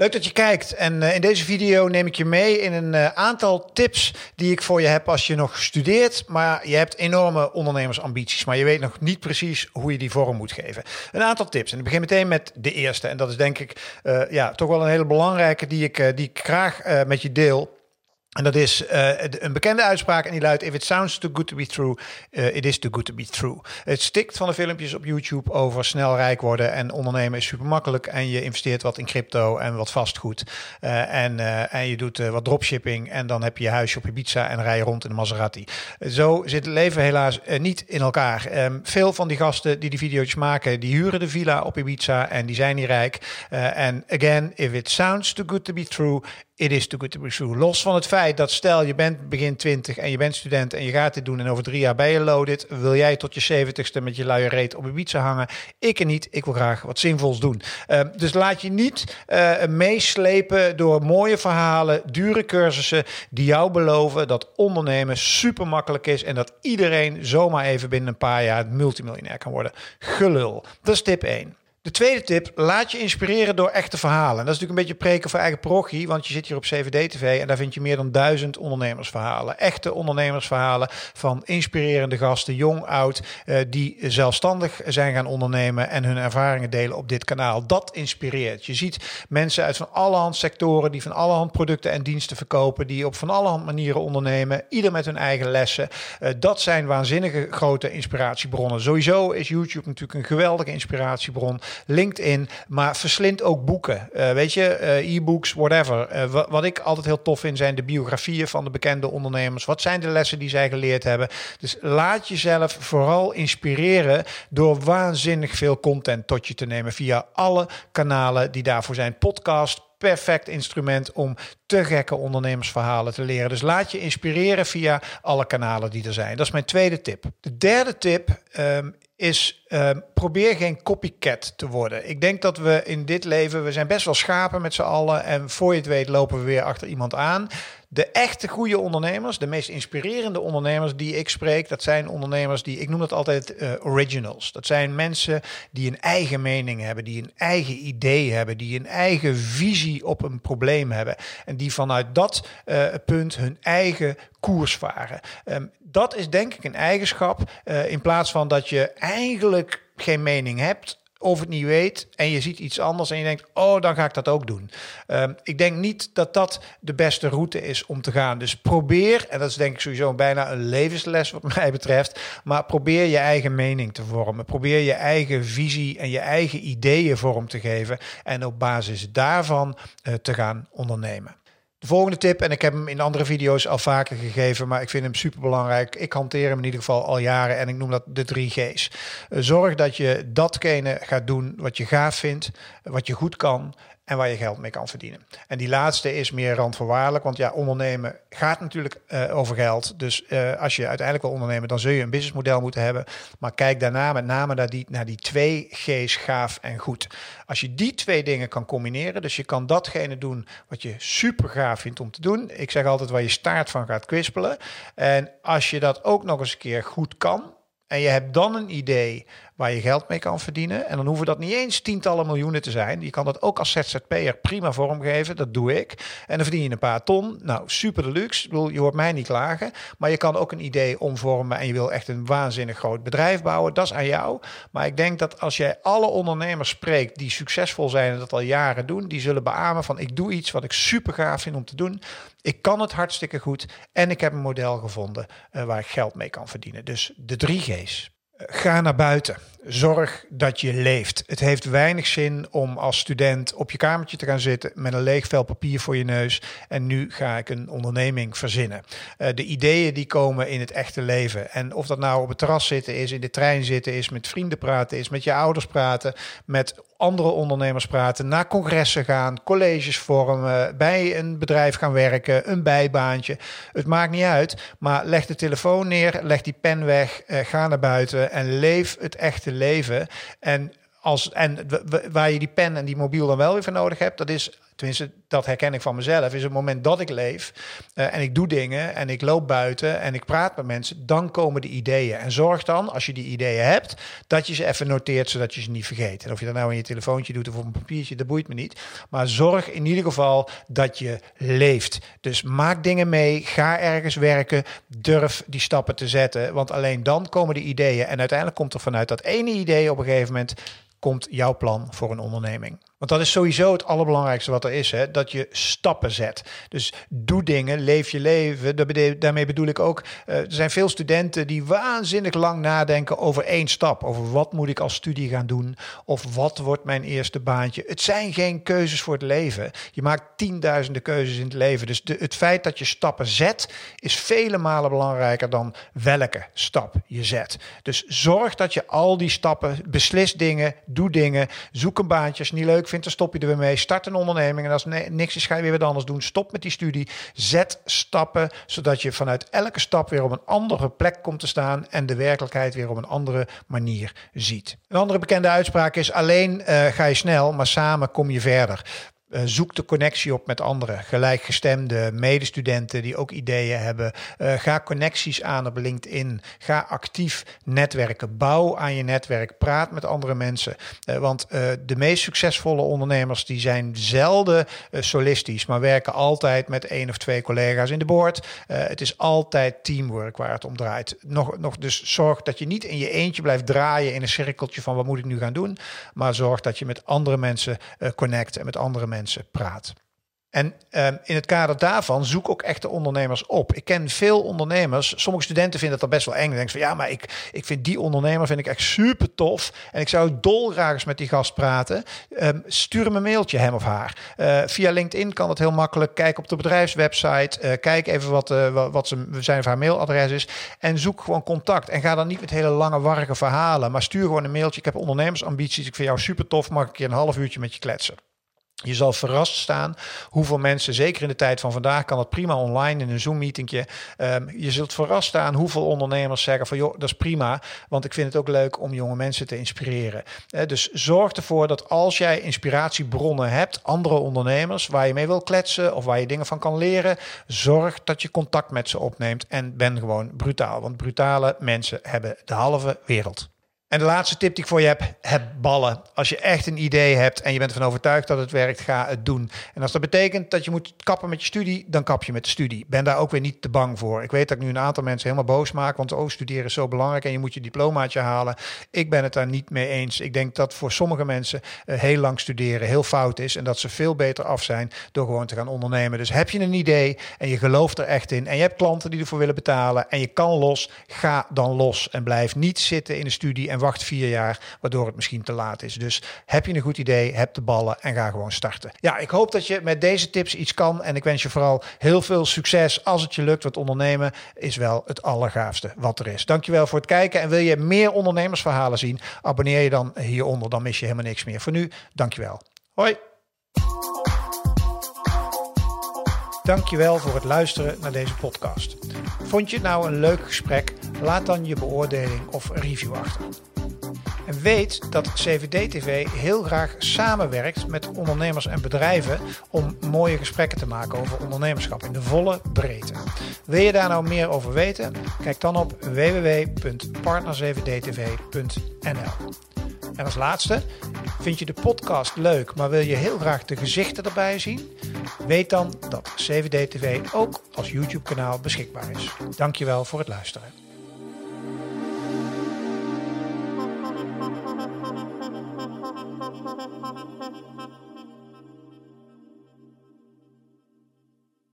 Leuk dat je kijkt. En uh, in deze video neem ik je mee in een uh, aantal tips die ik voor je heb als je nog studeert, maar je hebt enorme ondernemersambities, maar je weet nog niet precies hoe je die vorm moet geven. Een aantal tips. En ik begin meteen met de eerste. En dat is denk ik uh, ja, toch wel een hele belangrijke die ik, die ik graag met je deel. En dat is uh, een bekende uitspraak en die luidt: If it sounds too good to be true, uh, it is too good to be true. Het stikt van de filmpjes op YouTube over snel rijk worden en ondernemen is super makkelijk. En je investeert wat in crypto en wat vastgoed. Uh, en, en je doet wat dropshipping en dan heb je je huisje op Ibiza en rij je rond in de Maserati. Zo zit het leven helaas niet in elkaar. Um, veel van die gasten die die video's maken, die huren de villa op Ibiza en die zijn niet rijk. En again, if it sounds too good to be true, it is too good to be true. Los van het feit dat stel je bent begin 20 en je bent student en je gaat dit doen en over drie jaar ben je loaded, wil jij tot je 70ste met je luie reet op een Ibiza hangen? Ik en niet. Ik wil graag wat zinvols doen. Uh, dus laat je niet uh, meeslepen door mooie verhalen, dure cursussen die jou beloven dat ondernemen super makkelijk is en dat iedereen zomaar even binnen een paar jaar multimiljonair kan worden. Gelul. Dat is tip 1. De tweede tip, laat je inspireren door echte verhalen. Dat is natuurlijk een beetje preken voor eigen parochie, want je zit hier op CVD-TV en daar vind je meer dan duizend ondernemersverhalen. Echte ondernemersverhalen van inspirerende gasten, jong, oud, eh, die zelfstandig zijn gaan ondernemen en hun ervaringen delen op dit kanaal. Dat inspireert. Je ziet mensen uit van allerhand sectoren die van allerhand producten en diensten verkopen, die op van allerhand manieren ondernemen, ieder met hun eigen lessen. Eh, dat zijn waanzinnige grote inspiratiebronnen. Sowieso is YouTube natuurlijk een geweldige inspiratiebron. LinkedIn, maar verslind ook boeken. Uh, weet je, uh, e-books, whatever. Wat, wat, ik altijd heel tof vind, zijn de biografieën van de bekende ondernemers. Wat zijn de lessen die zij geleerd hebben? Dus laat jezelf vooral inspireren door waanzinnig veel content tot je te nemen via alle kanalen die daarvoor zijn. Podcast, perfect instrument om te gekke ondernemersverhalen te leren. Dus laat je inspireren via alle kanalen die er zijn. Dat is mijn tweede tip. De derde tip um, is uh, probeer geen copycat te worden. Ik denk dat we in dit leven, we zijn best wel schapen met z'n allen en voor je het weet lopen we weer achter iemand aan. De echte goede ondernemers, de meest inspirerende ondernemers die ik spreek, dat zijn ondernemers die, ik noem dat altijd uh, originals. Dat zijn mensen die een eigen mening hebben, die een eigen idee hebben, die een eigen visie op een probleem hebben. En die vanuit dat uh, punt hun eigen koers varen. Um, dat is denk ik een eigenschap, uh, in plaats van dat je eigenlijk geen mening hebt of het niet weet en je ziet iets anders en je denkt, oh, dan ga ik dat ook doen. Um, ik denk niet dat dat de beste route is om te gaan. Dus probeer, en dat is denk ik sowieso bijna een levensles wat mij betreft, maar probeer je eigen mening te vormen. Probeer je eigen visie en je eigen ideeën vorm te geven en op basis daarvan uh, te gaan ondernemen. De volgende tip, en ik heb hem in andere video's al vaker gegeven, maar ik vind hem super belangrijk. Ik hanteer hem in ieder geval al jaren en ik noem dat de drie G's. Zorg dat je datgene gaat doen wat je gaaf vindt, wat je goed kan en waar je geld mee kan verdienen. En die laatste is meer randvoorwaardelijk, want ja, ondernemen gaat natuurlijk uh, over geld. Dus uh, als je uiteindelijk wil ondernemen, dan zul je een businessmodel moeten hebben. Maar kijk daarna met name naar die, naar die twee G's, gaaf en goed. Als je die twee dingen kan combineren, dus je kan datgene doen wat je super gaaf vindt om te doen. Ik zeg altijd waar je staart van gaat kwispelen. En als je dat ook nog eens een keer goed kan, en je hebt dan een idee waar je geld mee kan verdienen. En dan hoeven dat niet eens tientallen miljoenen te zijn. Je kan dat ook als ZZP'er prima vormgeven. Dat doe ik. En dan verdien je een paar ton. Nou, super deluxe. Ik bedoel, je hoort mij niet klagen. Maar je kan ook een idee omvormen en je wil echt een waanzinnig groot bedrijf bouwen. Dat is aan jou. Maar ik denk dat als jij alle ondernemers spreekt die succesvol zijn en dat al jaren doen, die zullen beamen van ik doe iets wat ik super gaaf vind om te doen. Ik kan het hartstikke goed en ik heb een model gevonden uh, waar ik geld mee kan verdienen. Dus de drie G's. Ga naar buiten. Zorg dat je leeft. Het heeft weinig zin om als student op je kamertje te gaan zitten met een leeg vel papier voor je neus. En nu ga ik een onderneming verzinnen. Uh, de ideeën die komen in het echte leven. En of dat nou op het terras zitten is, in de trein zitten is, met vrienden praten is, met je ouders praten, met andere ondernemers praten, naar congressen gaan, colleges vormen, bij een bedrijf gaan werken, een bijbaantje. Het maakt niet uit, maar leg de telefoon neer, leg die pen weg, uh, ga naar buiten en leef het echte leven. En, als, en waar je die pen en die mobiel dan wel weer voor nodig hebt, dat is tenminste dat herken ik van mezelf, is het moment dat ik leef uh, en ik doe dingen en ik loop buiten en ik praat met mensen, dan komen de ideeën. En zorg dan, als je die ideeën hebt, dat je ze even noteert, zodat je ze niet vergeet. En of je dat nou in je telefoontje doet of op een papiertje, dat boeit me niet. Maar zorg in ieder geval dat je leeft. Dus maak dingen mee, ga ergens werken, durf die stappen te zetten, want alleen dan komen de ideeën. En uiteindelijk komt er vanuit dat ene idee op een gegeven moment komt jouw plan voor een onderneming. Want dat is sowieso het allerbelangrijkste wat er is, hè? dat je stappen zet. Dus doe dingen, leef je leven. Daarmee bedoel ik ook, uh, er zijn veel studenten die waanzinnig lang nadenken over één stap. Over wat moet ik als studie gaan doen of wat wordt mijn eerste baantje. Het zijn geen keuzes voor het leven. Je maakt tienduizenden keuzes in het leven. Dus de, het feit dat je stappen zet is vele malen belangrijker dan welke stap je zet. Dus zorg dat je al die stappen, beslis dingen, doe dingen, zoek een baantje als je niet leuk vindt, dan stop je er weer mee. Start een onderneming en als niks is, ga je weer wat anders doen. Stop met die studie. Zet stappen, zodat je vanuit elke stap weer op een andere plek komt te staan en de werkelijkheid weer op een andere manier ziet. Een andere bekende uitspraak is: alleen uh, ga je snel, maar samen kom je verder. Uh, zoek de connectie op met anderen, gelijkgestemde medestudenten die ook ideeën hebben. Uh, ga connecties aan op LinkedIn. Ga actief netwerken. Bouw aan je netwerk. Praat met andere mensen. Uh, want de meest succesvolle ondernemers die zijn zelden solistisch, maar werken altijd met één of twee collega's in de board. het is altijd teamwork waar het om draait. Nog, nog dus zorg dat je niet in je eentje blijft draaien in een cirkeltje van wat moet ik nu gaan doen, maar zorg dat je met andere mensen connect en met andere mensen praat. En um, in het kader daarvan zoek ook echte ondernemers op. Ik ken veel ondernemers. Sommige studenten vinden dat best wel eng. Denken van ja, maar ik, ik vind die ondernemer vind ik echt super tof. En ik zou dolgraag eens met die gast praten. Um, stuur hem een mailtje, hem of haar. Uh, via LinkedIn kan het heel makkelijk. Kijk op de bedrijfswebsite. Uh, kijk even wat, uh, wat zijn of haar mailadres is. En zoek gewoon contact. En ga dan niet met hele lange, warrige verhalen. Maar stuur gewoon een mailtje. Ik heb ondernemersambities. Ik vind jou super tof. Mag ik een half uurtje met je kletsen? Je zal verrast staan hoeveel mensen, zeker in de tijd van vandaag, kan het prima online in een Zoom-meetingje. Um, je zult verrast staan hoeveel ondernemers zeggen van joh, dat is prima, want ik vind het ook leuk om jonge mensen te inspireren. Dus zorg ervoor dat als jij inspiratiebronnen hebt, andere ondernemers waar je mee wil kletsen of waar je dingen van kan leren, zorg dat je contact met ze opneemt en ben gewoon brutaal. Want brutale mensen hebben de halve wereld. En de laatste tip die ik voor je heb, heb ballen. Als je echt een idee hebt en je bent ervan overtuigd dat het werkt, ga het doen. En als dat betekent dat je moet kappen met je studie, dan kap je met de studie. Ben daar ook weer niet te bang voor. Ik weet dat ik nu een aantal mensen helemaal boos maak, want oh, studeren is zo belangrijk en je moet je diplomaatje halen. Ik ben het daar niet mee eens. Ik denk dat voor sommige mensen uh, heel lang studeren heel fout is en dat ze veel beter af zijn door gewoon te gaan ondernemen. Dus heb je een idee en je gelooft er echt in en je hebt klanten die ervoor willen betalen en je kan los, ga dan los en blijf niet zitten in de studie en wacht vier jaar, waardoor het misschien te laat is. Dus heb je een goed idee, heb de ballen en ga gewoon starten. Ja, ik hoop dat je met deze tips iets kan en ik wens je vooral heel veel succes als het je lukt. Want ondernemen is wel het allergaafste wat er is. Dankjewel voor het kijken en wil je meer ondernemersverhalen zien, abonneer je dan hieronder, dan mis je helemaal niks meer. Voor nu, dankjewel. Hoi! Dankjewel voor het luisteren naar deze podcast. Vond je het nou een leuk gesprek? Laat dan je beoordeling of review achter. En weet dat CVD-TV heel graag samenwerkt met ondernemers en bedrijven om mooie gesprekken te maken over ondernemerschap in de volle breedte. Wil je daar nou meer over weten? Kijk dan op www.partner7dtv.nl. En als laatste, vind je de podcast leuk, maar wil je heel graag de gezichten erbij zien? Weet dan dat CVD-TV ook als YouTube-kanaal beschikbaar is. Dankjewel voor het luisteren.